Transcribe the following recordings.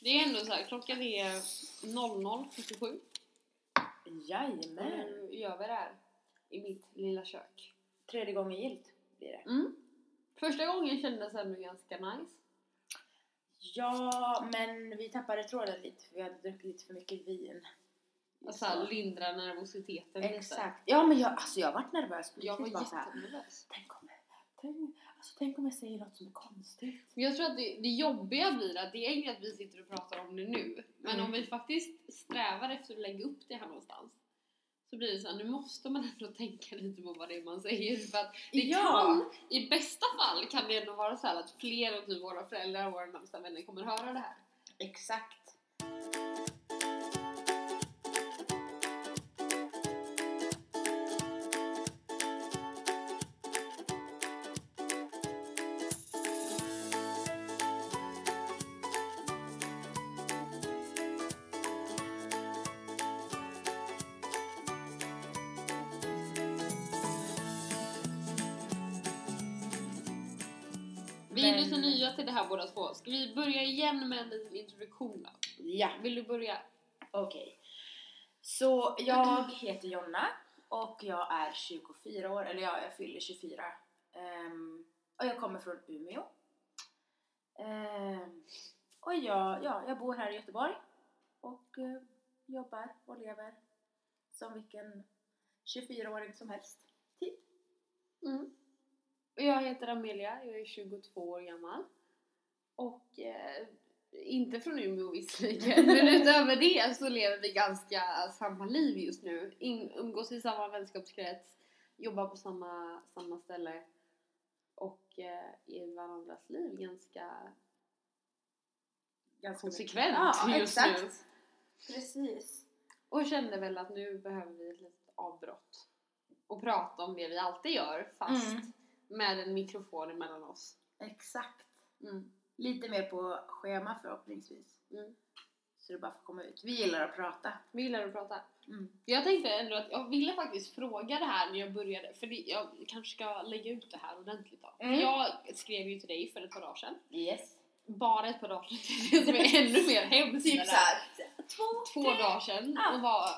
Det är ändå så här, klockan är 00.47. Jajamän. Nu gör vi det här i mitt lilla kök. Tredje gången gilt blir det. Mm. Första gången kändes ändå ganska nice. Ja, men vi tappade tråden lite för vi hade druckit lite för mycket vin. Alltså här, lindra nervositeten lite. Exakt. Ja, men jag, alltså jag har varit nervös Jag var så jättenervös. Tänk om, tänk, alltså, tänk om jag säger något som är konstigt. Jag tror att det, det jobbiga blir att det är enkelt att vi sitter och pratar om det nu. Men Mm. om vi faktiskt strävar efter att lägga upp det här någonstans. Så blir det så här, nu måste man ändå tänka lite på vad det är man säger. För att det Ja. kan, i bästa fall kan det ändå vara så här att fler av typ våra föräldrar och våra närmsta vänner kommer höra det här. Exakt. Vi är lite nya till det här båda två. Ska vi börja igen med en liten introduktion då? Ja, Vill du börja? okej. Så jag heter Jonna och jag är 24 år, eller ja, jag fyller 24. Ehm, och jag kommer från Umeå. Ehm, och jag, ja, jag bor här i Göteborg och eh, jobbar och lever som vilken 24-åring som helst. Typ. Mm. Och Jag heter Amelia, jag är 22 år gammal. Och eh, inte från Umeå visserligen, men utöver det så lever vi ganska samma liv just nu. In, umgås i samma vänskapskrets, jobbar på samma, samma ställe och eh, i varandras liv ganska Ganska konsekvent Ja, just exakt. nu. Precis. Och kände väl att nu behöver vi ett litet avbrott och prata om det vi alltid gör fast Mm. Med en mikrofon emellan oss. Exakt. Mm. Lite mer på schema förhoppningsvis. Mm. Så det bara får komma ut. Vi gillar att prata. Vi gillar att prata. Mm. Jag tänkte ändå att jag ville faktiskt fråga det här när jag började, för det, jag kanske ska lägga ut det här ordentligt då. Mm. Jag skrev ju till dig för ett par dagar sedan. Yes. Bara ett par dagar sedan, det som är ännu mer hemskt. Typ såhär, två, Två dagar sedan Ja. och var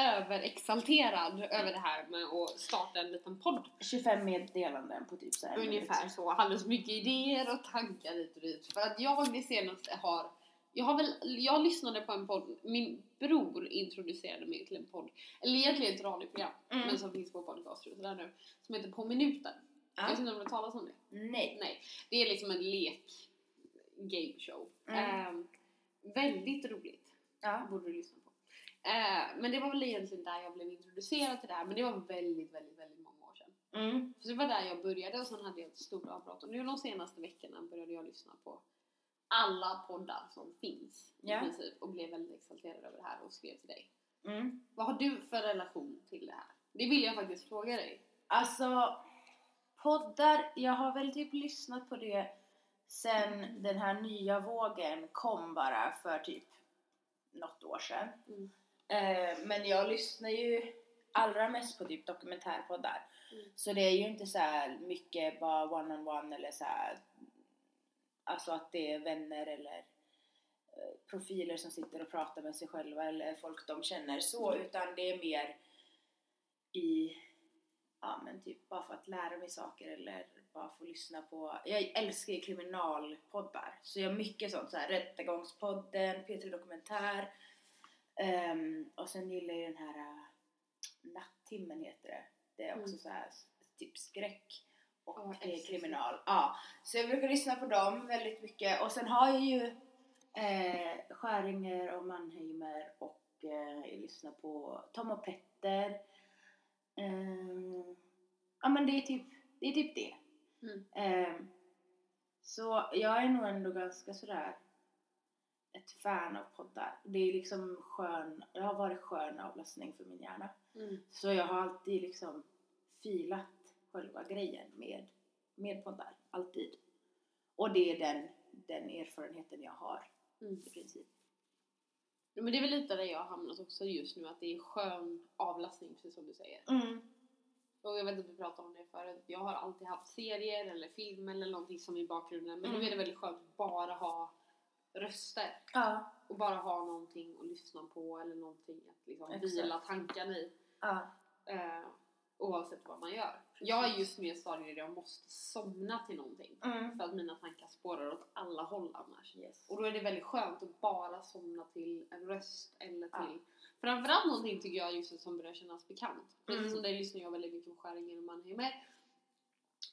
överexalterad över det här med att starta en liten podd. 25 meddelanden på typ såhär. Ungefär så. Alldeles mycket idéer och tankar hit och dit. För att jag det senaste har jag har väl, jag lyssnade på en podd, min bror introducerade mig till en podd, eller egentligen ett radioprogram, Mm. men som finns på podcaster och sådär nu, som heter På minuten. Jag vet Ja. inte om du har talat om det? Nej. Nej. Det är liksom en lek, game show. Mm. Ehm, väldigt roligt, Ja. borde du lyssna. Eh, men det var väl egentligen där jag blev introducerad till det här, men det var väldigt, väldigt, väldigt många år sedan. Mm. Så det var där jag började och sen hade jag ett stort avbrott. Och nu de senaste veckorna började jag lyssna på alla poddar som finns Ja. i princip och blev väldigt exalterad över det här och skrev till dig. Mm. Vad har du för relation till det här? Det vill jag faktiskt fråga dig. Alltså, poddar, jag har väl typ lyssnat på det sen den här nya vågen kom bara för typ något år sedan. Mm. Eh, men jag lyssnar ju allra mest på typ dokumentärpoddar. Mm. Så det är ju inte så mycket bara one-on-one eller så här, alltså att det är vänner eller eh, profiler som sitter och pratar med sig själva eller folk de känner så, Mm. utan det är mer i, ja men typ bara för att lära mig saker eller bara få lyssna på, jag älskar ju kriminalpoddar, så jag har mycket sånt så här Rättegångspodden, P3 Dokumentär, ehm, och sen gillar jag den här uh, Nattimmen heter det, det är också Mm. så här typ skräck och älskar kriminal. Ja, så jag brukar lyssna på dem väldigt mycket och sen har jag ju eh, Skäringer och Mannheimer och eh, jag lyssnar på Tom och Petter. Eh, ja men det är typ det. Är typ det. Mm. Eh, så jag är nog ändå ganska sådär ett fan av poddar. Det är liksom skön, det har varit skön avlastning för min hjärna. Mm. Så jag har alltid liksom filat själva grejen med, med poddar. Alltid. Och det är den, den erfarenheten jag har Mm. i princip. Men det är väl lite där jag har hamnat också just nu, att det är skön avlastning, precis som du säger. Mm. Och jag vet att vi pratade om det förut, jag har alltid haft serier eller film eller någonting som i bakgrunden, men Mm. nu är det väldigt skönt att bara ha röster. Ja. Och bara ha någonting att lyssna på eller någonting att liksom Exakt. vila tankarna i. Ja. Eh, oavsett vad man gör. Jag är just mer där jag måste somna till någonting. Mm. För att mina tankar spårar åt alla håll annars. Yes. Och då är det väldigt skönt att bara somna till en röst eller till Ja. Framförallt någonting tycker jag just som börjar kännas bekant. Precis Mm. som dig lyssnar jag väldigt mycket på Skäringen och Mannheimer.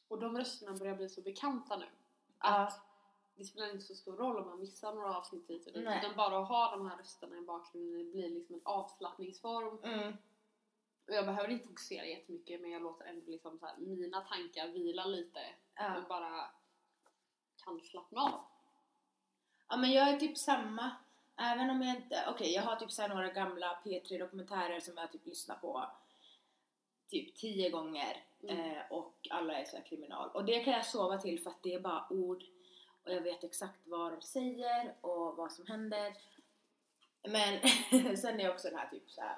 Och de rösterna börjar bli så bekanta nu. Att. Det spelar inte så stor roll om man missar några avsnitt hit och dit. Utan bara att ha de här rösterna i bakgrunden det blir liksom en avslappningsform. Mm. Och jag behöver inte fokusera jättemycket men jag låter ändå liksom så här, mina tankar vila lite Ja. och bara kan slappna av. Ja men jag är typ samma. Även om jag inte, okej jag har typ så här några gamla P3 dokumentärer som jag typ lyssnar på typ tio gånger Mm. eh, och alla är så här kriminal. Och det kan jag sova till för att det är bara ord och jag vet exakt vad de säger och vad som händer. Men sen är jag också den här typ så här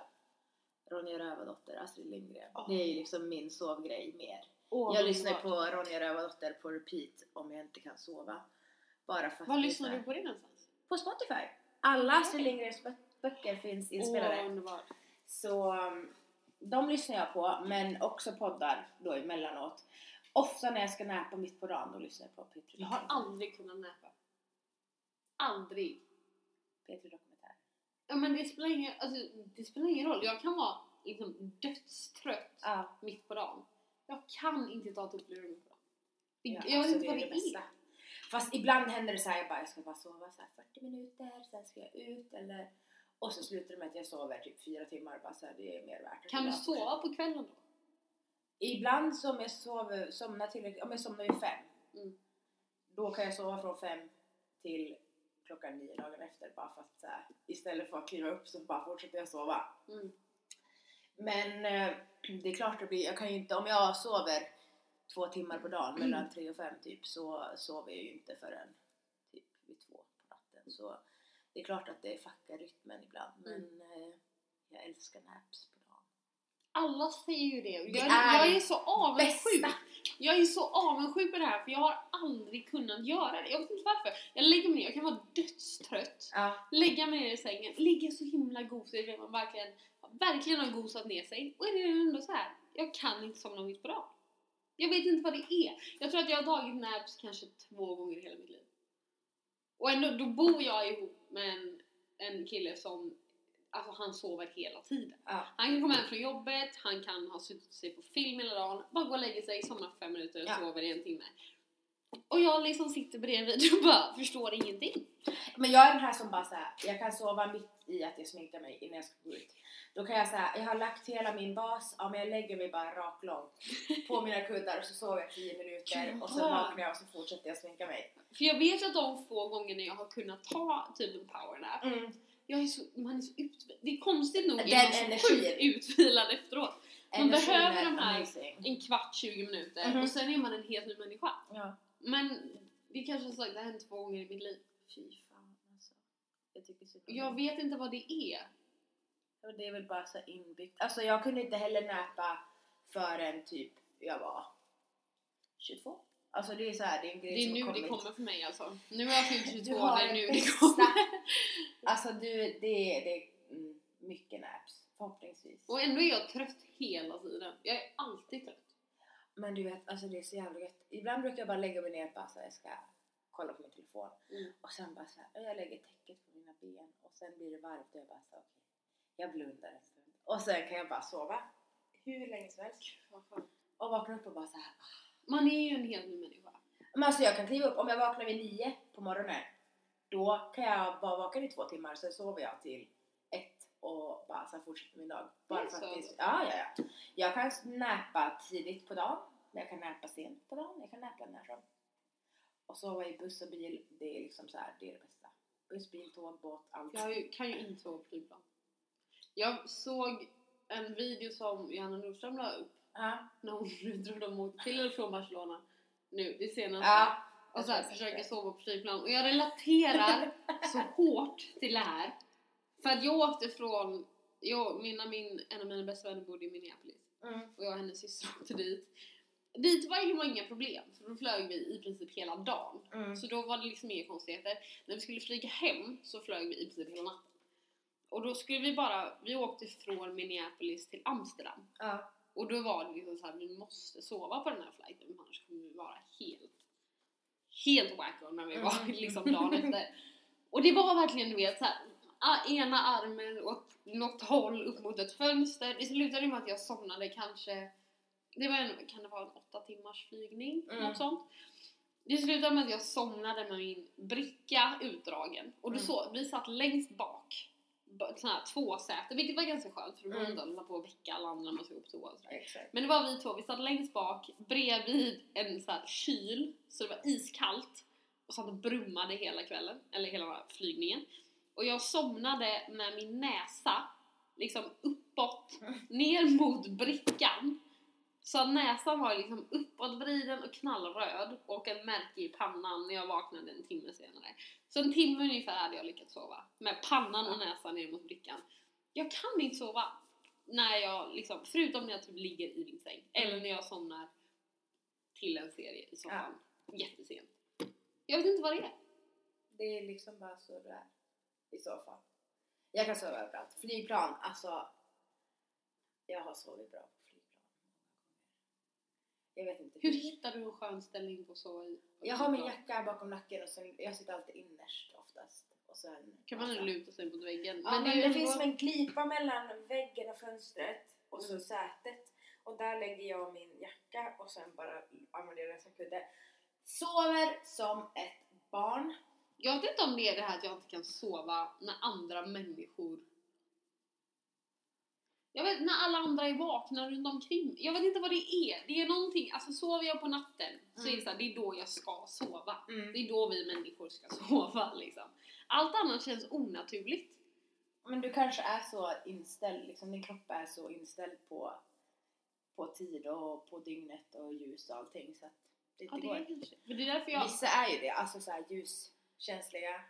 Ronja Rövardotter, Astrid Lindgren. Åh. Det är ju liksom min sovgrej mer. Åh, jag lyssnar på Ronja Rövardotter på repeat om jag inte kan sova. Bara för att Var lyssnar du på det någonstans? på Spotify. Alla Astrid Lindgrens bö- böcker finns inspelade. Underbart. Så um, de lyssnar jag på, men också poddar då emellanåt. Ofta när jag ska näpa mitt på dagen, då lyssnar jag på P3 Jag har aldrig kunnat näpa. Aldrig. P3 Dokumentär. Ja, men det spelar, ingen, alltså, det spelar ingen roll. Jag kan vara liksom dödstrött Ja, mitt på dagen. Jag kan inte ta ett uppluring mitt på dagen. Det, ja, jag alltså, vet inte vad det, bästa. är. Fast ibland händer det så här, jag bara, jag ska bara sova så här 40 minuter, sen ska jag ut eller... Och så slutar det med att jag sover typ fyra timmar, bara så här, det är mer värt Kan du sova på kvällen då? Ibland som jag sover, somnar tillräckligt, om jag somnar vid fem, Mm. då kan jag sova från fem till klockan nio dagen efter bara för att här, istället för att kliva upp så bara fortsätter jag sova. Mm. Men eh, det är klart det blir, jag kan ju inte, om jag sover två timmar på dagen Mm. mellan tre och fem typ så sover jag ju inte förrän typ vid två på natten. Så det är klart att det fuckar rytmen ibland men Mm. eh, jag älskar naps. Alla säger ju det. Jag, Det är, är jag är så avundsjuk. Bästa! Jag är så avundsjuk på det här för jag har aldrig kunnat göra det. Jag vet inte varför. Jag lägger mig ner, jag kan vara dödstrött. Ja, Lägga mig ner i sängen, ligga så himla gosig man verkligen, verkligen har gosat ner sig. Och är det ändå så här. jag kan inte somna mitt på dagen. Jag vet inte vad det är. Jag tror att jag har tagit naps kanske två gånger i hela mitt liv. Och ändå, då bor jag ihop med en, en kille som, alltså han sover hela tiden. ja. Han kan komma hem från jobbet, han kan ha suttit se på film hela dagen, bara gå och lägga sig, somna fem minuter och Ja. sover i en timme. Och jag liksom sitter bredvid och bara förstår ingenting. Men jag är den här som bara såhär, jag kan sova mitt i att jag sminkar mig innan jag ska gå ut. Då kan jag säga, jag har lagt hela min bas, ja men jag lägger mig bara raklång på mina kuddar och så sover jag 10 minuter och sen vaknar jag och så fortsätter jag sminka mig. För jag vet att de få gångerna jag har kunnat ta typ en powernap, Mm. Jag är så, man är så utvilad. Det är konstigt nog, Den är man så energin. sjukt utvilad efteråt. Man Energin behöver är de här- amazing. En kvart, 20 minuter Mhm. och sen är man en helt ny människa. Ja. Men det kanske som sagt det har hänt två gånger i mitt liv. Fy fan alltså. Jag tycker så Jag vet inte vad det är. Ja, Det är väl bara så inbyggt. Alltså jag kunde inte heller näpa förrän typ jag var 22. Alltså det är så här, det är en grej Det är som nu det kommer för mig alltså. Nu har jag fyllt 22, Du har det är nu det kommer. Alltså du, det är, det är mm, mycket naps. Förhoppningsvis. Och ändå är jag trött hela tiden. Jag är alltid trött. Men du vet, alltså det är så jävla gött. Ibland brukar jag bara lägga mig ner och bara så här, jag ska kolla på min telefon. Mm. Och sen bara så här, jag lägger täcket på mina ben och sen blir det varmt och jag bara så okej. Jag blundar en stund. Och sen kan jag bara sova hur länge som helst. Och vakna upp och bara så här. Man är ju en helt ny människa. Men alltså jag kan kliva upp, om jag vaknar vid nio på morgonen. Då kan jag bara vaka i två timmar, sen sover jag till ett och bara sen fortsätter min dag. Bara för att det ja, ja, ja. Jag kan näpa tidigt på dagen, men jag kan näpa sent på dagen, jag kan näpa när som. Och sova i buss och bil, det är liksom så här, det är det bästa. Buss, bil, tåg, båt, allt. Jag kan ju inte sova på flygplan. Jag såg en video som Johanna Nordström la upp Ja. när hon trodde de åkte till eller från Barcelona nu, det senaste. ja. och så här, försöker sova på flygplan. Och jag relaterar så hårt till det här. För att jag åkte från, jag, mina, min, en av mina bästa vänner bodde i Minneapolis. Mm. Och jag och hennes syster åkte dit. dit var ju inga problem för då flög vi i princip hela dagen. Mm. Så då var det liksom inga konstigheter. När vi skulle flyga hem så flög vi i princip hela natten. Och då skulle vi bara, vi åkte från Minneapolis till Amsterdam. Ja. Och då var det liksom så här, vi måste sova på den här flighten annars kommer vi vara helt, helt wacko när vi var Mm. liksom dagen efter. Och det var verkligen du vet så här, a- ena armen åt något håll upp mot ett fönster. Det slutade med att jag somnade kanske, det var en, kan det vara en åtta timmars flygning? Mm. Något sånt. Det slutade med att jag somnade med min bricka utdragen. Och då Mm. så, vi satt längst bak. Sån här två säten, vilket var ganska skönt för då Mm. behövde man inte hålla på och väcka alla andra när man ska gå på toa och sådär. Exakt. Men det var vi två, vi satt längst bak bredvid en så här kyl, så det var iskallt och satt och brummade hela kvällen, eller hela flygningen. Och jag somnade med min näsa liksom uppåt, ner mot brickan. Så näsan var liksom uppåtvriden och knallröd och en märke i pannan när jag vaknade en timme senare. Så en timme ungefär hade jag lyckats sova med pannan och näsan ner mot brickan. Jag kan inte sova när jag liksom, förutom när jag typ ligger i min säng eller när jag somnar till en serie i soffan jättesent. Jag vet inte vad det är. Det är liksom bara så du är. I så fall. Jag kan sova överallt. Flygplan, alltså. Jag har sovit bra. Jag vet inte Hur hittar du en skön ställning på så i? Jag har min jacka bakom nacken och sen, jag sitter alltid innerst oftast. Och sen, Kan man luta sig mot väggen? Ja, men är det, ju finns som en glipa mellan väggen och fönstret och så Mm. sätet. Och där lägger jag min jacka och sen bara använder jag den som kudde. Sover som ett barn. Jag vet inte om det är det här att jag inte kan sova när andra människor jag vet när alla andra är vakna runt omkring Jag vet inte vad det är. Det är någonting, alltså sover jag på natten så är det så här, det är då jag ska sova. Mm. Det är då vi människor ska sova liksom. Allt annat känns onaturligt. Men du kanske är så inställd, liksom din kropp är så inställd på, på tid och på dygnet och ljus och allting så att det Ja, inte är går. kanske. Men det är därför jag... Vissa är ju det, alltså så här ljuskänsliga.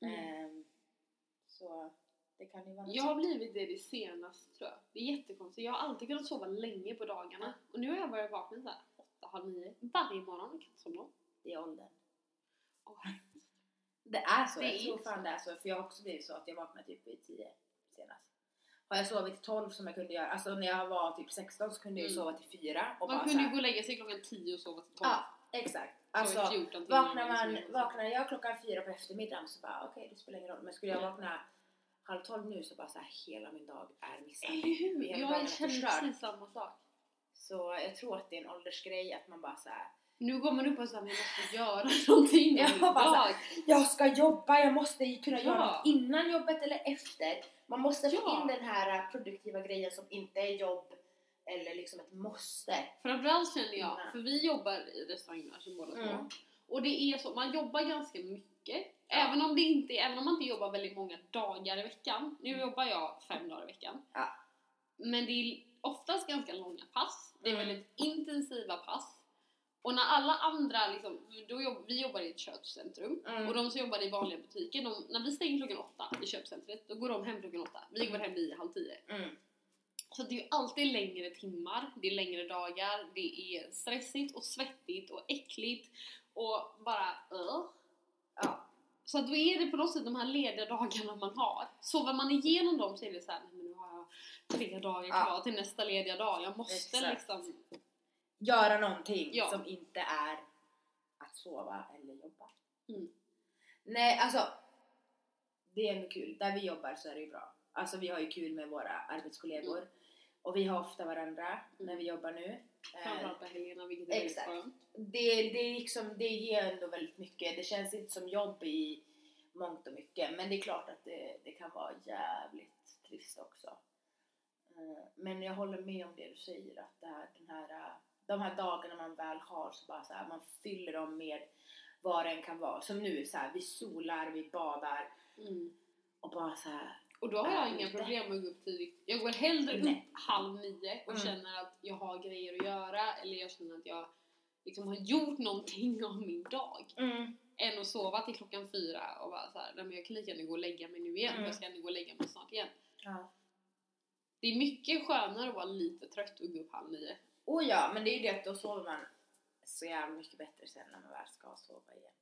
Mm. Ehm, så det kan ju vara Jag har blivit det det senaste tror jag. Det är jättekonstigt. Jag har alltid kunnat sova länge på dagarna. Och nu har jag börjat vakna såhär åtta, halv nio varje morgon och kan inte somna om. Det är åldern. Åh, Det är så, Det jag är tror fan det är så. För jag har också blivit så att jag vaknade typ vid 10 senast. Har jag sovit till 12 som jag kunde göra, alltså när jag var typ 16 så kunde jag Mm. sova till 4 och Man bara kunde ju gå och lägga sig klockan 10 och sova till 12. Ja, exakt. Alltså 14 timmar vaknar man, vaknar jag klockan 4 på eftermiddagen så bara okej det spelar ingen roll. Men skulle jag Mm. vakna halv 12 nu så bara så här, hela min dag är missad. Eller hur? Hela dagen Jag känner precis samma sak. Så jag tror att det är en åldersgrej att man bara så här. Nu går man upp och säger att jag måste göra någonting Ja, idag. bara här, Jag ska jobba, jag måste kunna göra Ja. något innan jobbet eller efter. Man måste få Ja. in den här produktiva grejen som inte är jobb eller liksom ett måste. Framförallt känner jag, Innan. för vi jobbar i restaurangbranschen båda två. Mm. Och det är så, man jobbar ganska mycket. Ja. Även om det inte även om man inte jobbar väldigt många dagar i veckan. Nu jobbar jag fem dagar i veckan. Ja. Men det är oftast ganska långa pass. Det är Mm. väldigt intensiva pass. Och när alla andra liksom, då jobb, vi jobbar i ett köpcentrum Mm. och de som jobbar i vanliga butiker, de, när vi stänger klockan åtta i köpcentret, då går de hem klockan åtta. Vi går hem nio, halv tio. Mm. Så det är ju alltid längre timmar, det är längre dagar, det är stressigt och svettigt och äckligt och bara uh. Ja. Så att då är det på något sätt de här lediga dagarna man har. Sover man igenom dem så är det såhär, nej men nu har jag tre dagar Ja. kvar till nästa lediga dag. Jag måste Exakt. liksom... Göra någonting Ja. som inte är att sova eller jobba. Mm. Nej, alltså. Det är ändå kul. Där vi jobbar så är det ju bra. Alltså vi har ju kul med våra arbetskollegor. Och vi har ofta varandra när vi jobbar nu. Eh, Framförallt på helgerna vilket är väldigt exakt. skönt. det, det, liksom, det ger ändå väldigt mycket. Det känns inte som jobb i mångt och mycket. Men det är klart att det, det kan vara jävligt trist också. Eh, Men jag håller med om det du säger. Att det här, den här, eh, de här dagarna man väl har så bara så här, man fyller dem med vad det än kan vara. Som nu, så här, vi solar, vi badar Mm. och bara så här. Och då har jag inga problem med att gå upp tidigt. Jag går hellre Nej. upp halv nio och Mm. känner att jag har grejer att göra eller jag känner att jag liksom har gjort någonting av min dag. än att sova till klockan fyra och bara såhär, men jag kan lika gärna gå och lägga mig nu igen Mm. jag ska ändå gå och lägga mig snart igen. Ja. Det är mycket skönare att vara lite trött och gå upp halv nio Oh ja, men det är ju det att då sover man så jävla mycket bättre sen när man väl ska sova igen.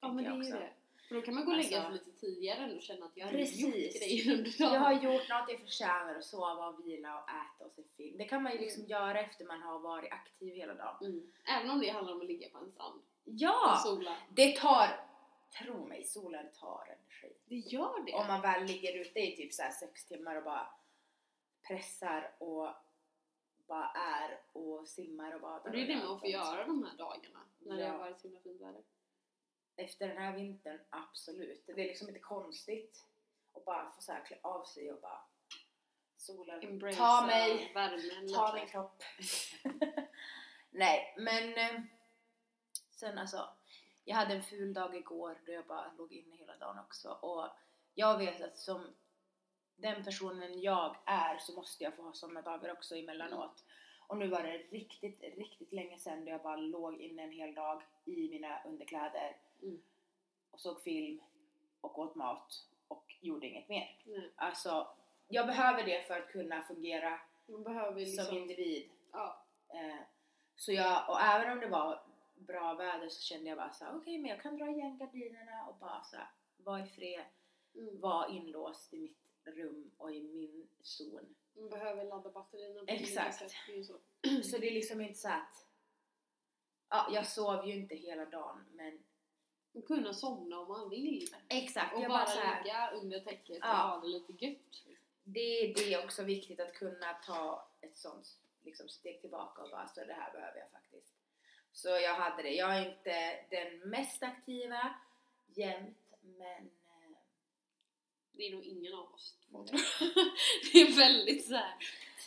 Ja men det är ju det. För då kan man gå och lägga sig Alltså- lite tidigare och känna att jag har gjort grejer under dagen. Jag har gjort något jag förtjänar att sova och vila och äta och se film. Det kan man ju liksom göra efter man har varit aktiv hela dagen. Mm. Även om det handlar om att ligga på en sand och Ja! sola. Det tar, tro mig, solen tar energi. Det gör det. Om man väl ligger ute i typ så här sex timmar och bara pressar och bara är och simmar och badar. och det är det man får göra de här dagarna när det Ja. har varit så himla fint väder. Efter den här vintern, absolut. Det är liksom inte konstigt att bara få så här klä av sig och bara solen Embracea ta mig, värmen ta min kropp. Nej, men eh, sen alltså, jag hade en ful dag igår då jag bara låg inne hela dagen också och jag vet att som den personen jag är så måste jag få ha sådana dagar också emellanåt. Och nu var det riktigt, riktigt länge sedan då jag bara låg inne en hel dag i mina underkläder Mm. och såg film och åt mat och gjorde inget mer. Nej. Alltså, jag behöver det för att kunna fungera liksom... som individ. ja. Eh, så jag, och även om det var bra väder så kände jag bara så okej men jag kan dra igen gardinerna och bara så vara i fred, Mm. vara inlåst i mitt rum och i min zon. Man behöver ladda batterierna på Exakt. sätt. Så. Så det är liksom inte så att, ja jag sov ju inte hela dagen men Man kunna somna om man vill. exakt, Och jag bara, bara ligga under täcket och Ja. ha det lite gött. det, det är också viktigt att kunna ta ett sånt liksom, steg tillbaka och bara så det här behöver jag faktiskt. Så jag hade det. Jag är inte den mest aktiva jämt men eh, Det är nog ingen av oss två Nej. tror jag. Det är väldigt såhär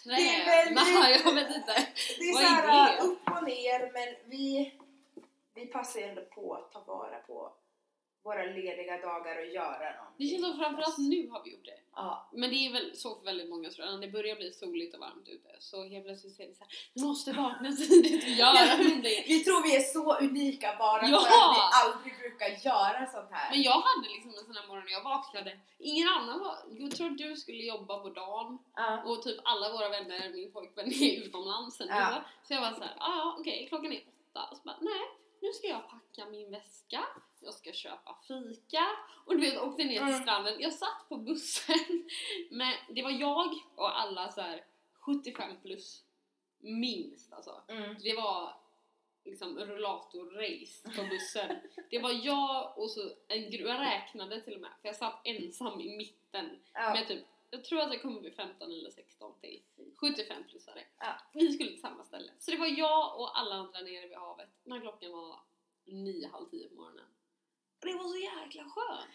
Det är väldigt- träna, jag vet inte. Det är såhär upp och ner men vi, vi passar ju ändå på att ta vara på våra lediga dagar och göra Det någonting. känns som framförallt nu har vi gjort det. ja. Men det är väl så för väldigt många tror jag. När det börjar bli soligt och varmt ute så helt plötsligt säger vi såhär Du måste vakna tidigt och göra någonting. Vi tror vi är så unika bara Ja! för att vi aldrig brukar göra sånt här. Men jag hade liksom en sån här morgon när jag vaknade. Ingen annan var... Jag tror att du skulle jobba på dagen Ja. och typ alla våra vänner, min pojkvän är utomlands Ja. Så jag var såhär, ah, ja okej klockan är åtta. Och så bara, nej nu ska jag packa min väska, jag ska köpa fika och du vet åkte ner till Mm. stranden. Jag satt på bussen men det var jag och alla så här 75 plus minst alltså. Mm. Det var liksom rullatorrace på bussen. Det var jag och så en grupp, jag räknade till och med för jag satt ensam i mitten Ja. med typ, jag tror att jag kommer bli 15 eller 16 till 75 plusare. Ja. Vi skulle till samma ställe. Så det var jag och alla andra nere vid havet när klockan var 9, halv 10 på morgonen. Och det var så jäkla skönt!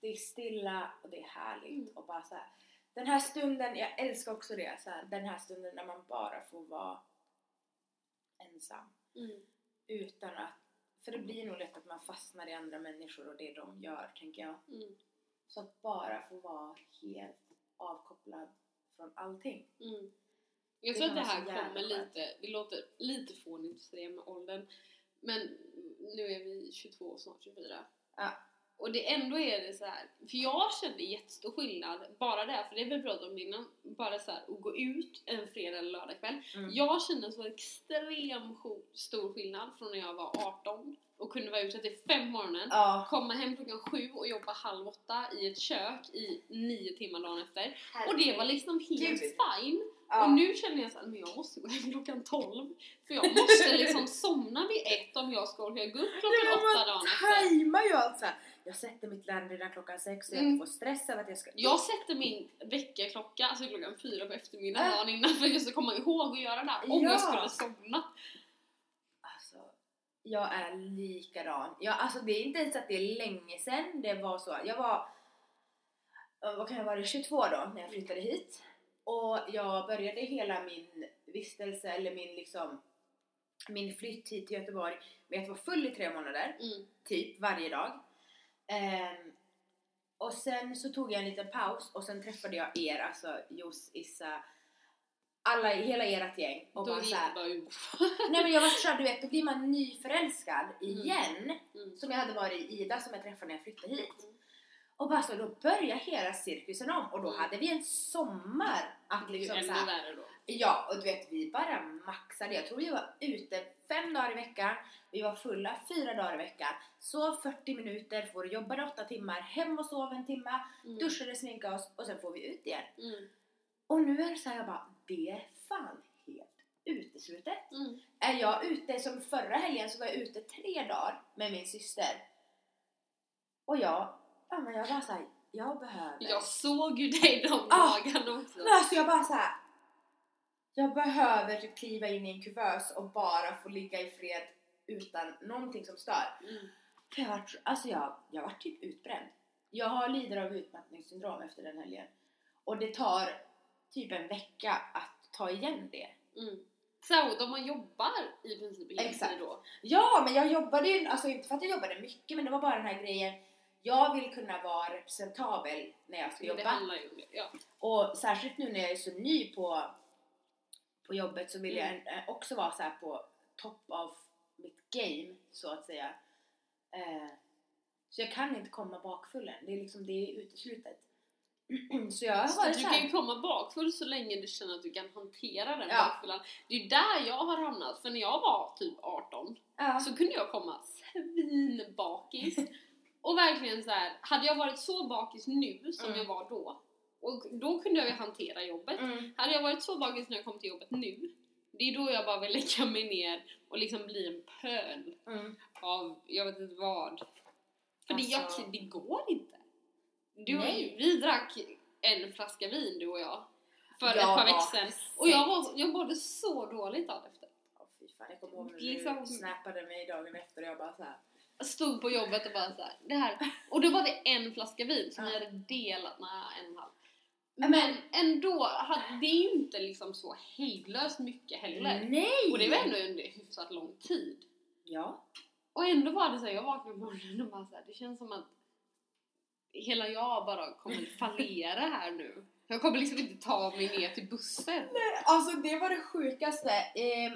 Det är stilla och det är härligt Mm. och bara så här. Den här stunden, jag älskar också det, så här, den här stunden när man bara får vara ensam. Mm. Utan att, för det blir nog lätt att man fastnar i andra människor och det de gör, tänker jag. Mm. Så att bara få vara helt avkopplad från allting. Mm. Jag tror att det här kommer lite, det låter lite fånigt att säga med åldern, men nu är vi 22 och snart 24. Ja. Och det ändå är det så här, för jag kände jättestor skillnad, bara det, för det har vi pratat om innan, bara så här, att gå ut en fredag eller lördagkväll. Mm. Jag kände så extrem sjo- stor skillnad från när jag var 18 och kunde vara ute till fem på morgonen Ja, komma hem klockan sju och jobba halv åtta i ett kök i nio timmar dagen efter. Och det var liksom helt Gud. fine. ja. Och nu känner jag såhär, men jag måste gå hem klockan 12 För jag måste liksom somna vid ett om jag ska orka gå upp Nej, klockan men åtta man dagen efter. tajmar ju allt så här. Jag sätter mitt larm redan klockan sex så jag Mm. får stress över att jag ska Jag sätter min väckarklocka, alltså klockan fyra på eftermiddagen Äh. dagen innan för att jag ska komma ihåg att göra det om Ja. jag skulle somna. Jag är likadan. Jag, alltså det är inte ens att det är länge sedan det var så. Jag var, eh, vad kan jag vara, 22 då när jag flyttade hit. Och jag började hela min vistelse, eller min liksom, min flytt hit till Göteborg med att vara full i tre månader. Mm. typ varje dag. Ehm, och sen så tog jag en liten paus och sen träffade jag er, alltså Jos, Issa, alla, hela ert gäng och Då bara såhär, nej men jag var såhär, du vet, då blir man nyförälskad igen Mm. som jag hade varit i Ida som jag träffade när jag flyttade hit. Och bara så, då börjar hela cirkusen om och då hade vi en sommar att Det är ju liksom ännu värre då. Ja, och du vet vi bara maxade. Jag tror vi var ute fem dagar i veckan, vi var fulla fyra dagar i veckan, sov 40 minuter, får jobba 8 timmar, hem och sov en timme, Mm. duschade, sminka oss och sen får vi ut igen. Mm. Och nu är det så här, jag bara, det är fan helt uteslutet. Mm. Är jag ute, som förra helgen så var jag ute tre dagar med min syster. Och jag, ja men jag bara såhär, jag behöver. Jag såg ju dig de Ah. dagarna också. Alltså jag bara så här. Jag behöver typ kliva in i en kuvös och bara få ligga i fred utan någonting som stör. Mm. För jag var, alltså jag, jag var typ utbränd. Jag har lider av utmattningssyndrom efter den helgen. Och det tar typ en vecka att ta igen det. Mm. Särskilt om man jobbar i princip heltid då. Ja, men jag jobbade ju, alltså inte för att jag jobbade mycket, men det var bara den här grejen. Jag vill kunna vara representabel när jag ska Det jobba. det. Ja. Och särskilt nu när jag är så ny på, på jobbet så vill jag Mm. en- eh, också vara så här på top of mitt game, så att säga. Eh, så jag kan inte komma bakfull än. Det är liksom, det är uteslutet. så jag har Så varit du kan ju komma bakfull så länge du känner att du kan hantera den Ja. bakfyllan. Det är där jag har hamnat, för när jag var typ 18 ja. så kunde jag komma svinbakis. och verkligen så här, hade jag varit så bakis nu som Mm. jag var då, och då kunde jag ju hantera jobbet. Mm. Hade jag varit så bakis när jag kom till jobbet nu, det är då jag bara vill lägga mig ner och liksom bli en pöl Mm. av, jag vet inte vad. För det, Alltså- jag, det går inte. Du, Nej. vi drack en flaska vin du och jag för Jag ett par veckor sedan och jag, var, jag mådde så dåligt av efter. Åh, fy fan, jag kommer ihåg när Liksom- du snappade mig dagen efter och jag bara så här. Stod på jobbet och bara så här, det här. Och då var det en flaska vin som vi hade delat, nej en och en halv. Men- Men ändå, hade- det är ju inte liksom så hejdlöst mycket heller. Nej! Och det var ändå under hyfsat lång tid. Ja. Och ändå var det så här, jag vaknade på morgonen och bara så här, det känns som att hela jag bara kommer fallera här nu. Jag kommer liksom inte ta mig ner till bussen. Alltså det var det sjukaste. Eh,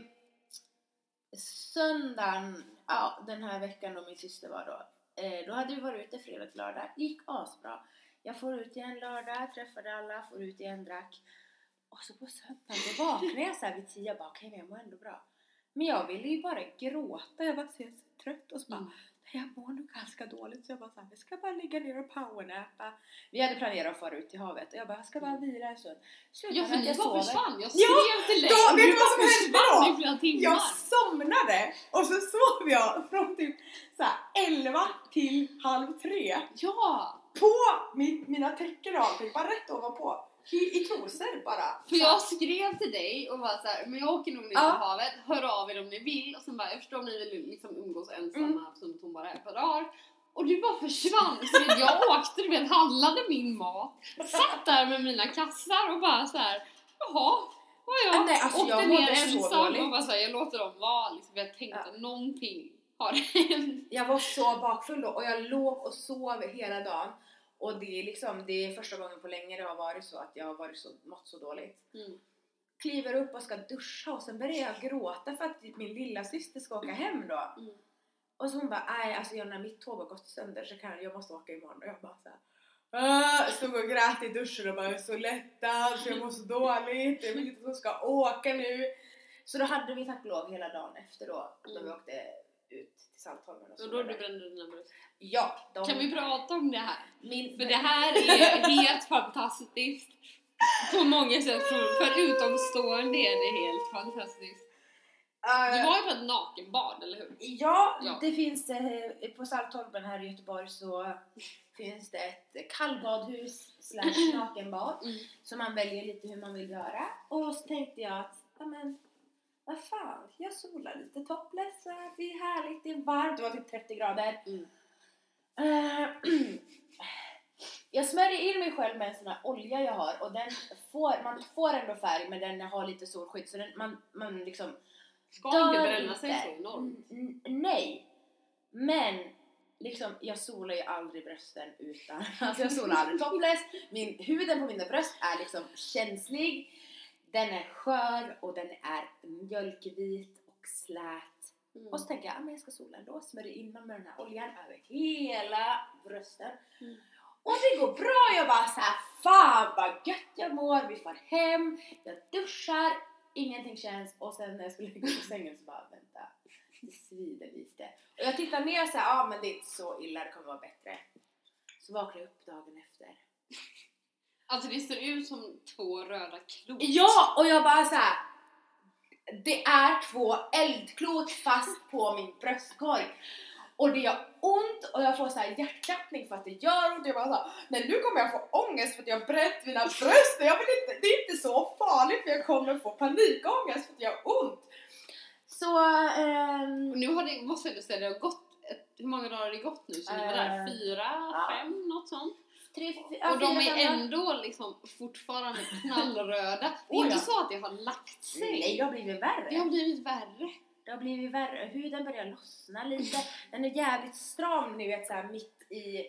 söndagen, ja den här veckan då min syster var då. Eh, då hade vi varit ute fredag till lördag. gick asbra. Jag får ut igen lördag, träffade alla, får ut igen, drack. Och så på söndagen då vaknade jag så här vid tio och bara okej men jag mår ändå bra. Men jag ville ju bara gråta, jag var så trött och så bara Mm. Jag mår nog ganska dåligt så jag bara såhär, jag ska bara ligga ner och powernappa. Vi hade planerat att fara ut till havet och jag bara, jag ska bara vila en stund. Ja för ni jag bara försvann, jag Ja, skrev till dig och vet du vad som hände då? Jag somnade och så sov jag från typ såhär 11 till halv 3 Ja! på min, mina täcken och allting, bara rätt ovanpå. I, trosor bara. För jag skrev till dig och var så här, men jag åker nog ner till Ja. havet, hör av er om ni vill och sen bara, jag förstår om ni vill liksom umgås ensamma Mm. eftersom hon bara är par dagar. Och du bara försvann, så jag åkte, du vet, handlade min mat, satt där med mina kassar och bara så här, jaha, och jag Ja, nej, alltså, åkte jag ner ensam och bara så här, jag låter dem vara, liksom, jag tänkte någonting har hänt. Jag var så bakfull då och jag låg och sov hela dagen. Och det är liksom, det är första gången på länge det har varit så att jag har varit så, mått så dåligt. Mm. Kliver upp och ska duscha och sen börjar jag gråta för att min lilla syster ska åka hem då. Mm. Och så hon bara, nej alltså jag, när mitt tåg har gått sönder så kan jag måste åka imorgon. Och jag bara såhär, "Ah", stod och grät i duschen och bara, jag är så lättad jag mår så dåligt, jag vill inte att hon ska åka nu. Så då hade vi tack och lov hela dagen efter då, då Mm. vi åkte ut Saltholmen och så Och då du brände dina bröst. Ja, de, Kan vi prata om det här? Min, För det här är helt fantastiskt. På många sätt. För, utomstående är det helt fantastiskt. Du Eh, var ju på ett nakenbad, eller hur? Ja, Ja. det finns eh, på Saltholmen här i Göteborg så finns det ett kallbadhus slash nakenbad Mm. så man väljer lite hur man vill göra och så tänkte jag att, ja men vad fan, jag solar lite topless, det är härligt, det är varmt, det var typ 30 grader. Mm. Eh, jag smörjer in mig själv med en sån här olja jag har och den får, man får ändå färg men den har lite solskydd så den, man, man liksom Ska inte bränna sig så enormt. N- nej! Men liksom, jag solar ju aldrig brösten utan, alltså jag solar aldrig topless. Min, huden på mina bröst är liksom känslig. Den är skör och den är mjölkvit och slät. Mm. Och så tänker jag, ah, men jag ska sola ändå. Smörjer in mig med den här oljan över hela brösten. Mm. Och det går bra, jag bara såhär Fan vad gött jag mår, vi får hem, jag duschar, ingenting känns och sen när jag skulle ligga på sängen så bara vänta, det svider lite. Och jag tittar ner och säger ja ah, men det är inte så illa, det kommer vara bättre. Så vaknar jag upp dagen efter. Alltså det ser ut som två röda klot. Ja! Och jag bara så här. Det är två eldklot fast på min bröstkorg. Och det gör ont och jag får så här hjärtklappning för att det gör ont. Jag bara såhär, nej nu kommer jag få ångest för att jag har bränt mina bröst. Jag vill inte, det är inte så farligt för jag kommer få panikångest för att det gör ont. Så... Och nu har det, måste jag säga, det har gått, ett, hur många dagar har det gått nu sen ni var där? Eh, Fyra, ja. fem, något sånt? Tre, fyra, och de fyra, är ändå liksom fortfarande knallröda. Det är inte så att det har lagt sig. Nej, det har blivit värre. Det har blivit värre. Det har blivit värre. Huden börjar lossna lite. Den är jävligt stram ni vet såhär mitt i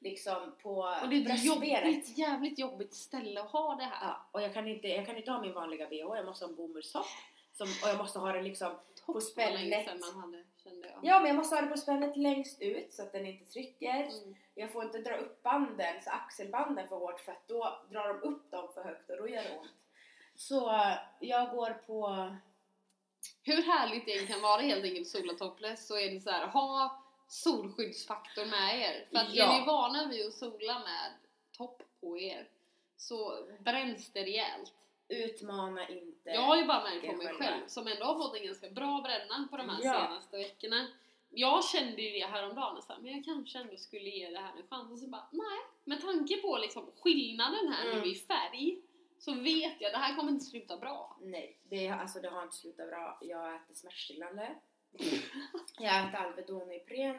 liksom på Och det är ett jobbigt, jävligt jobbigt ställe att ha det här. Ja, och jag kan, inte, jag kan inte ha min vanliga bh, jag måste ha en bomullstopp. Som, och jag måste ha den liksom, Topp man hade, jag. ja men jag måste ha den på spännet längst ut så att den inte trycker. Mm. Jag får inte dra upp banden, så axelbanden för hårt för att då drar de upp dem för högt och då gör det ont. Så jag går på Hur härligt det kan vara helt enkelt sola topless så är det så här, ha solskyddsfaktor med er. För att Ja. är ni vana vid att sola med topp på er så bränns det rejält. Utmana inte. Jag har ju bara märkt på mig själva. själv som ändå har fått en ganska bra bränna på de här Ja. senaste veckorna. Jag kände ju det häromdagen nästan, men jag kanske ändå skulle ge det här en chans och så bara nej. Med tanke på liksom skillnaden här Mm. nu i färg så vet jag det här kommer inte sluta bra. Nej, det, alltså, det har inte slutat bra. Jag äter smärtstillande. Jag äter Alvedon och Ipren.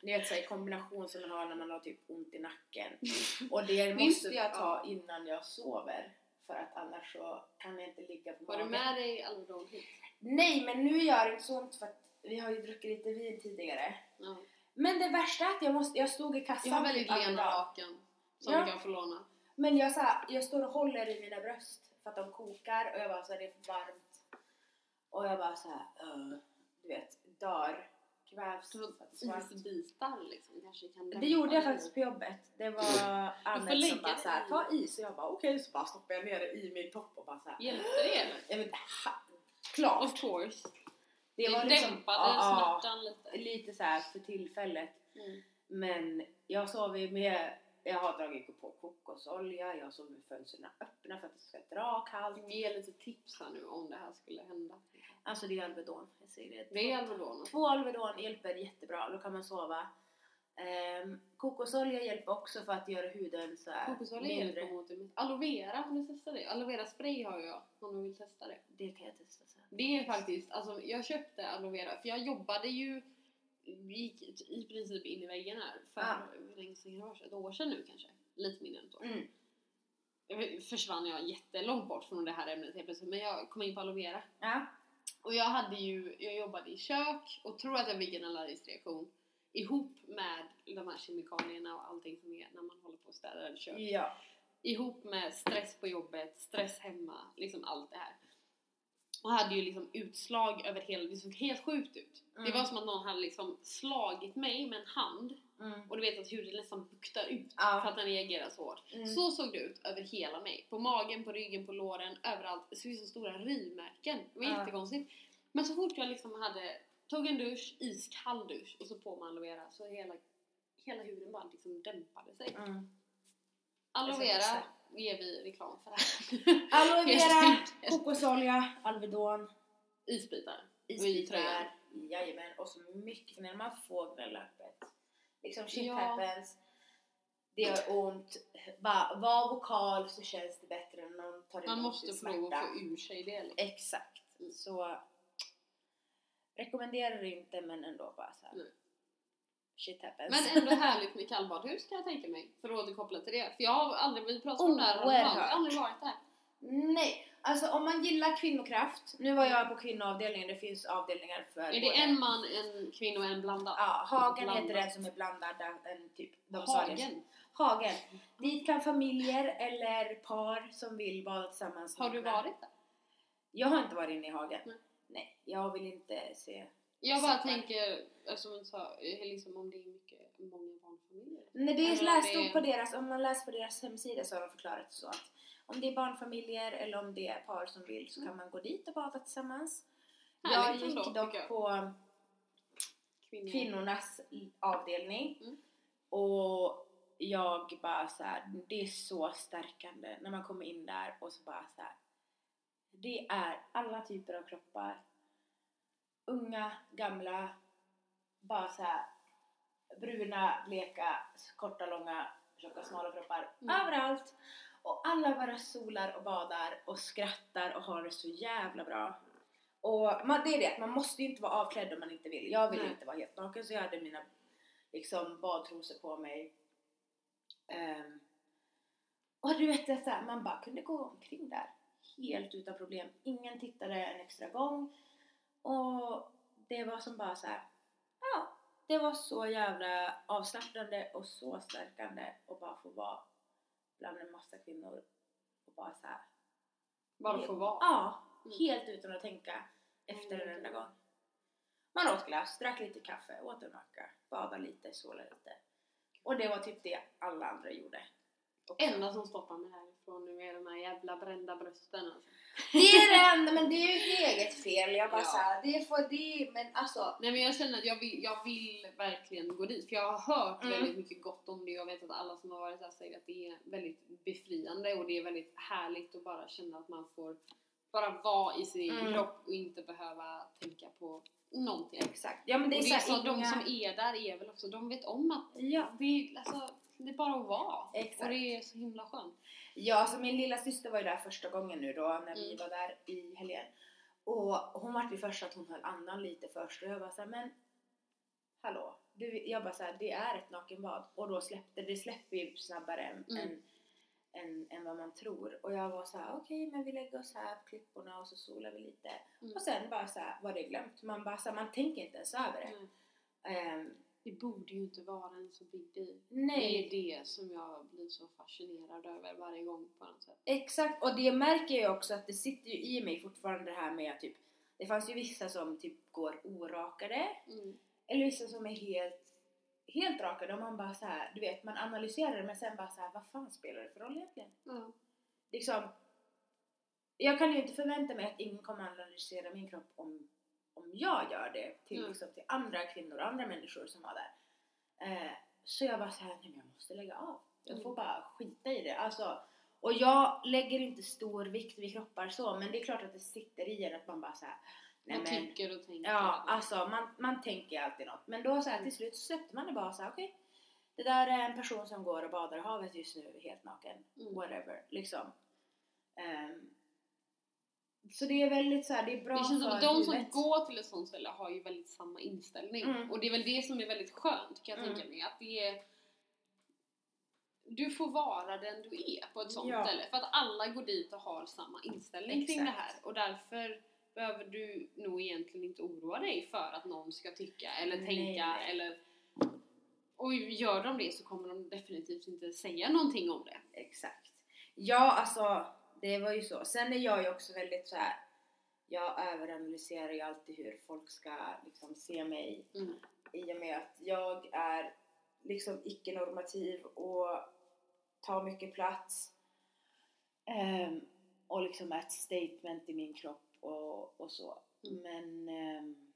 Det är så i kombination som man har när man har typ ont i nacken. Och det måste jag ja. ta innan jag sover. För att annars så kan jag inte ligga på du magen. med dig Alvedon hit? Nej, men nu gör det inte så ont för att vi har ju druckit lite vin tidigare. Ja. Men det värsta är att jag, måste, jag stod i kassan Jag har väldigt typ lena lakan som Ja. du kan få låna. Men jag, så här, jag står och håller i mina bröst för att de kokar och jag bara så här, det är för varmt. Och jag bara så här, "Ugh", du vet, dör, kvävs. Isbitar liksom kanske kan Det gjorde jag faktiskt på jobbet. Det var Annette som bara det så här, i. ta is och jag bara okej så bara stoppar jag ner det i min topp och bara så här. Hjälpte det eller? Jag vet, ha, klart. Of course. Det var det liksom, dämpade ja, smärtan lite. lite så här för tillfället. Mm. Men jag sover med, jag har dragit på kokosolja, jag sover med fönstren öppna för att det ska dra kallt. Ge lite tips här nu om det här skulle hända. Alltså det är Alvedon, jag säger det. Det är Alvedon. Två Alvedon hjälper jättebra, då kan man sova. Ehm, kokosolja hjälper också för att göra huden så här Kokosolja hjälper mot det. Aloe vera, har du testat det? Aloe vera spray har jag om du vill testa det. Det kan jag testa sen. Det är faktiskt, alltså jag köpte aloe vera för jag jobbade ju gick i princip in i väggen här för Ah. länge sedan? Ett år sedan nu kanske? Lite mindre än ett år. Mm. Försvann jag jättelångt bort från det här ämnet helt plötsligt men jag kom in på aloe vera. Ja. Och jag hade ju, jag jobbade i kök och tror att jag fick en allergisk reaktion ihop med de här kemikalierna och allting som är när man håller på och städar ett kök. ja. Ihop med stress på jobbet, stress hemma, liksom allt det här. Och hade ju liksom utslag över hela, det såg helt sjukt ut. Det Mm. var som att någon hade liksom slagit mig med en hand Mm. och du vet att huden nästan buktar ut Ja. för att den reagerar så hårt. Mm. Så såg det ut över hela mig. På magen, på ryggen, på låren, överallt. Det såg ut som stora rivmärken. Det var Ja. jättekonstigt. Men så fort jag liksom hade, tog en dusch, iskall dusch och så på med aloe vera så hela, hela huden bara liksom dämpade sig. Mm. Aloe vera. Ger vi reklam för här. Aloe vera, kokosolja, Alvedon, Isbitar. isbitar, jajamän och så mycket när man får gnällöppet. Liksom shit Ja. happens, det gör ont, bara var vokal så känns det bättre när någon tar Man måste få få ur sig det. Liksom. Exakt. Så rekommenderar inte men ändå bara så här. Nej. Shit happens. Men ändå härligt med kallbadhus kan jag tänka mig. För att återkoppla till det. För jag har aldrig, vi pratade om det här jag har aldrig varit där. Nej, alltså om man gillar kvinnokraft. Nu var jag på kvinnoavdelningen, det finns avdelningar för Är det både- en man, en kvinna och en blandad? Ja, Hagen Blandat. heter den som är blandad. En typ, de det. Hagen. Hagen. Dit kan familjer eller par som vill bada tillsammans. Har du varit där? Jag har inte varit inne i Hagen. Nej. Nej, jag vill inte se Jag bara tänker, som du sa, liksom om det är mycket, många barnfamiljer. Nej, det är läst det- på deras, om man läser på deras hemsida så har de förklarat så att om det är barnfamiljer eller om det är par som vill så kan man gå dit och bada tillsammans. Jag Mm. Härligt gick ändå, tycker dock jag. på Kvinnor. kvinnornas avdelning Mm. och jag bara så här, det är så stärkande när man kommer in där och så bara så här. Det är alla typer av kroppar. Unga, gamla, bara så här bruna, bleka, korta, långa, tjocka, smala kroppar Mm. överallt. Och alla bara solar och badar och skrattar och har det så jävla bra. Och man, det är det, att man måste ju inte vara avklädd om man inte vill. Jag ville inte vara helt naken så jag hade mina liksom badtrosor på mig. Ehm, och du vet, det så här, man bara kunde gå omkring där helt utan problem. Ingen tittade en extra gång. Och det var som bara så här, ja, det var så jävla avslappnande och så stärkande att bara få vara bland en massa kvinnor och bara så här. Bara få vara. Ja, Mm. helt utan att tänka efter en enda gång. Man åt glass, drack lite kaffe, åt en macka, badade lite, solade lite. Och det var typ det alla andra gjorde. Också. enda som stoppar mig härifrån nu är de här jävla brända brösten alltså. Det är det enda, men det är ju eget fel. Jag bara Ja. såhär, det får det, men alltså. Nej men jag känner att jag vill, jag vill verkligen gå dit för jag har hört Mm. väldigt mycket gott om det och jag vet att alla som har varit där säger att det är väldigt befriande och det är väldigt härligt att bara känna att man får bara vara i sin Mm. kropp och inte behöva tänka på någonting. Exakt. Ja men det är, och det är så så, här, de inga... som är där är väl också, de vet om att Ja. det är, alltså, det är bara att vara. Exakt. Och det är så himla skönt. Ja, så min lilla syster var ju där första gången nu då när vi Mm. var där i helgen. Och hon var ju först att hon höll andan lite först och jag bara såhär, men hallå? Du, jag bara såhär, det är ett nakenbad och då släppte det släpper ju snabbare än, Mm. än, än, än vad man tror. Och jag var såhär, okej men vi lägger oss här på klipporna och så solar vi lite. Mm. Och sen bara såhär var det glömt. Man bara såhär, man tänker inte ens över det. Nej. Det borde ju inte vara en så big deal. nej. Det är det som jag blir så fascinerad över varje gång på något sätt. Exakt, och det märker jag också att det sitter ju i mig fortfarande det här med att typ Det fanns ju vissa som typ går orakade Mm. eller vissa som är helt Helt rakade och man bara så här, du vet man analyserar det men sen bara så här, vad fan spelar det för roll egentligen? Ja. Liksom Jag kan ju inte förvänta mig att ingen kommer analysera min kropp om om jag gör det till, Mm. liksom, till andra kvinnor och andra människor som var där. Eh, så jag bara så här, nej men jag måste lägga av. Jag får Mm. bara skita i det. Alltså, och jag lägger inte stor vikt vid kroppar så, men det är klart att det sitter i en att man bara så här, nej Man men, tycker och tänker. ja alltså man, man tänker alltid något. Men då så här, till slut så släppte man det bara så här, okej. det där är en person som går och badar i havet just nu helt naken. Mm. Whatever, liksom. Ehm, så det är väldigt så här, det är bra Det känns som att de som går till ett sånt ställe har ju väldigt samma inställning. Mm. Och det är väl det som är väldigt skönt kan jag Mm. tänka mig. Att det är... Du får vara den du är på ett sånt Ja. ställe. För att alla går dit och har samma inställning kring det Exakt. här. Och därför behöver du nog egentligen inte oroa dig för att någon ska tycka eller Nej, tänka nej. eller... Och gör de det så kommer de definitivt inte säga någonting om det. Exakt. Ja, alltså det var ju så. Sen är jag ju också väldigt så här. Jag överanalyserar ju alltid hur folk ska liksom se mig Mm. i och med att jag är liksom icke-normativ och tar mycket plats Ehm, och liksom är ett statement i min kropp och, och så. Mm. Men ehm,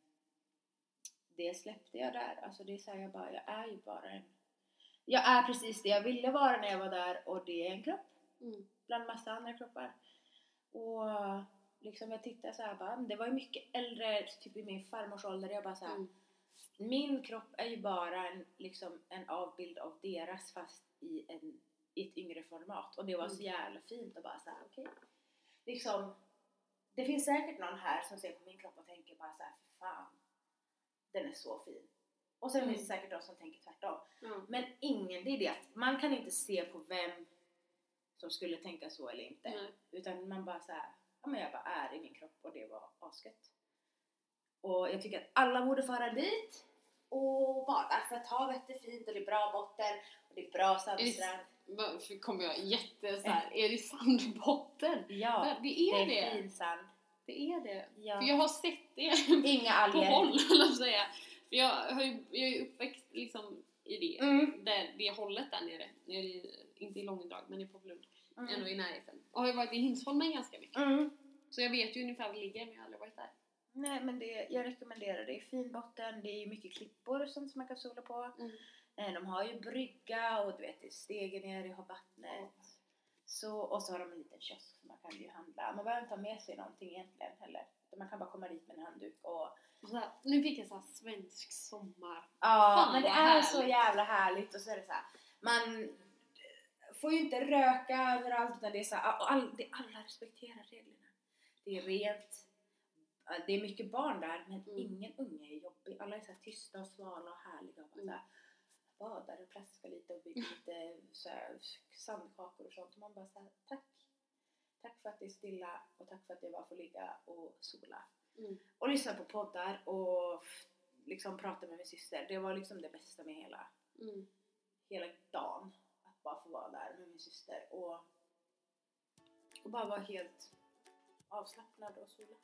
det släppte jag där. Alltså det är så här, jag bara, jag är ju bara en jag är precis det jag ville vara när jag var där och det är en kropp Mm. Bland massa andra kroppar. Och liksom jag tittar så här bara, det var ju mycket äldre, typ i min farmors ålder, jag bara så här, Mm. min kropp är ju bara en, liksom, en avbild av deras fast i, en, i ett yngre format. Och det var så Mm. jävla fint och bara så här, okej. Liksom, det finns säkert någon här som ser på min kropp och tänker bara så här, "Fy fan, den är så fin. Och sen Mm. finns det säkert de som tänker tvärtom. Ja. Men ingen, det är det att man kan inte se på vem som skulle tänka så eller inte. Nej. Utan man bara så här, ja men jag bara är i min kropp och det var asgött. Och jag tycker att alla borde fara dit och bada för att havet är fint och det är bra botten och det är bra sandstrand. Varför kommer jag jätte så här, är det sandbotten? Ja, det är det det. är fin sand. Det är det. Ja. För jag har sett det Inga på alger. håll, höll jag på att säga. För jag, har ju, jag är uppväxt liksom i det, Mm. där, det hållet där nere. nere i, inte i Långedrag, men i. Ändå Mm. i närheten. Och har ju varit i Hinsholmen ganska mycket. Mm. Så jag vet ju ungefär var det ligger, men jag har aldrig varit där. Nej men det, jag rekommenderar det. Det är fin botten, det är ju mycket klippor och sånt som man kan sola på. Mm. Eh, De har ju brygga och du vet det är stegen ner, det har vattnet. Så, och så har de en liten kiosk som man kan ju handla. Man behöver inte ha med sig någonting egentligen heller. Man kan bara komma dit med en handduk och så här, nu fick jag så här svensk sommar. Ja, Fan, men det är så härligt. jävla härligt och så är det så här. man får ju inte röka överallt utan det är så här, och all, det, alla respekterar reglerna. Det är rent, det är mycket barn där men Mm. ingen unge är jobbig. Alla är så tysta och svala och härliga och Mm. badar och plaskar lite och bygger lite så här, sandkakor och sånt. Och man bara så här, tack. Tack för att det är stilla och tack för att jag bara får ligga och sola Mm. och lyssna på poddar och liksom prata med min syster. Det var liksom det bästa med hela, Mm. hela dagen. Bara få vara där med min syster och, och bara vara helt avslappnad och sola.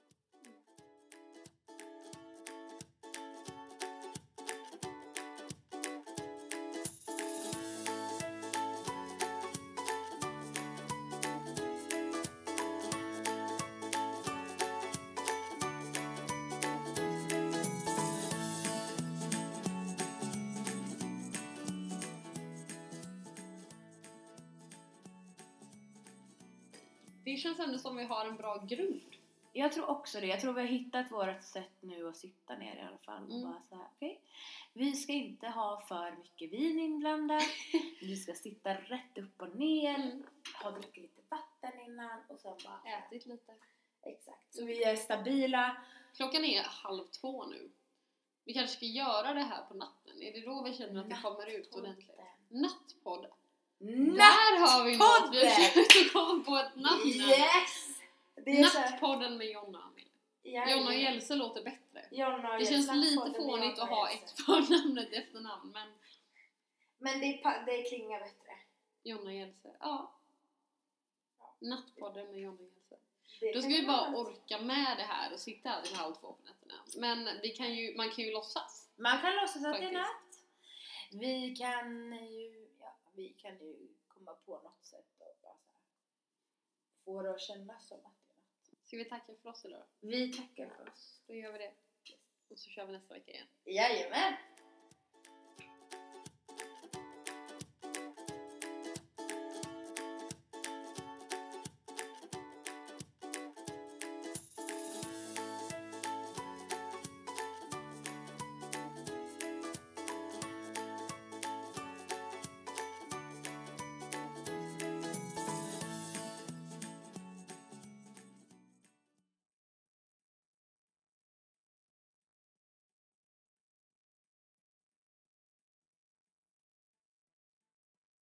Det känns ändå som vi har en bra grund. Jag tror också det. Jag tror vi har hittat vårt sätt nu att sitta ner i alla fall. Och Mm. bara så här, okej. Vi ska inte ha för mycket vin inblandat. vi ska sitta rätt upp och ner. Mm. Ha druckit lite vatten innan och sen bara... Ätit lite. Exakt. Så vi är stabila. Klockan är halv två nu. Vi kanske ska göra det här på natten. Är det då vi känner att det kommer ut ordentligt? Nattpodd. Där har vi något! Vi har komma på ett namn. Yes! Nattpodden med Jonna och. Jonna och Gälse låter bättre. Jonna Det känns lite fånigt att ha ett förnamn och ett efternamn men Men det, det klingar bättre. Jonna och Gälse, ja. Nattpodden med Jonna och. Det Då ska vi bara orka med det här och sitta här till halv två på nätterna. Men vi kan ju, man kan ju låtsas. Man kan låtsas att det är natt. Vi kan ju, vi kan ju komma på något sätt och bara så här, få det att kännas som att det är natt. Ska vi tacka för oss idag? Vi tackar för oss. Då gör vi det. Och så kör vi nästa vecka igen. Jajamän!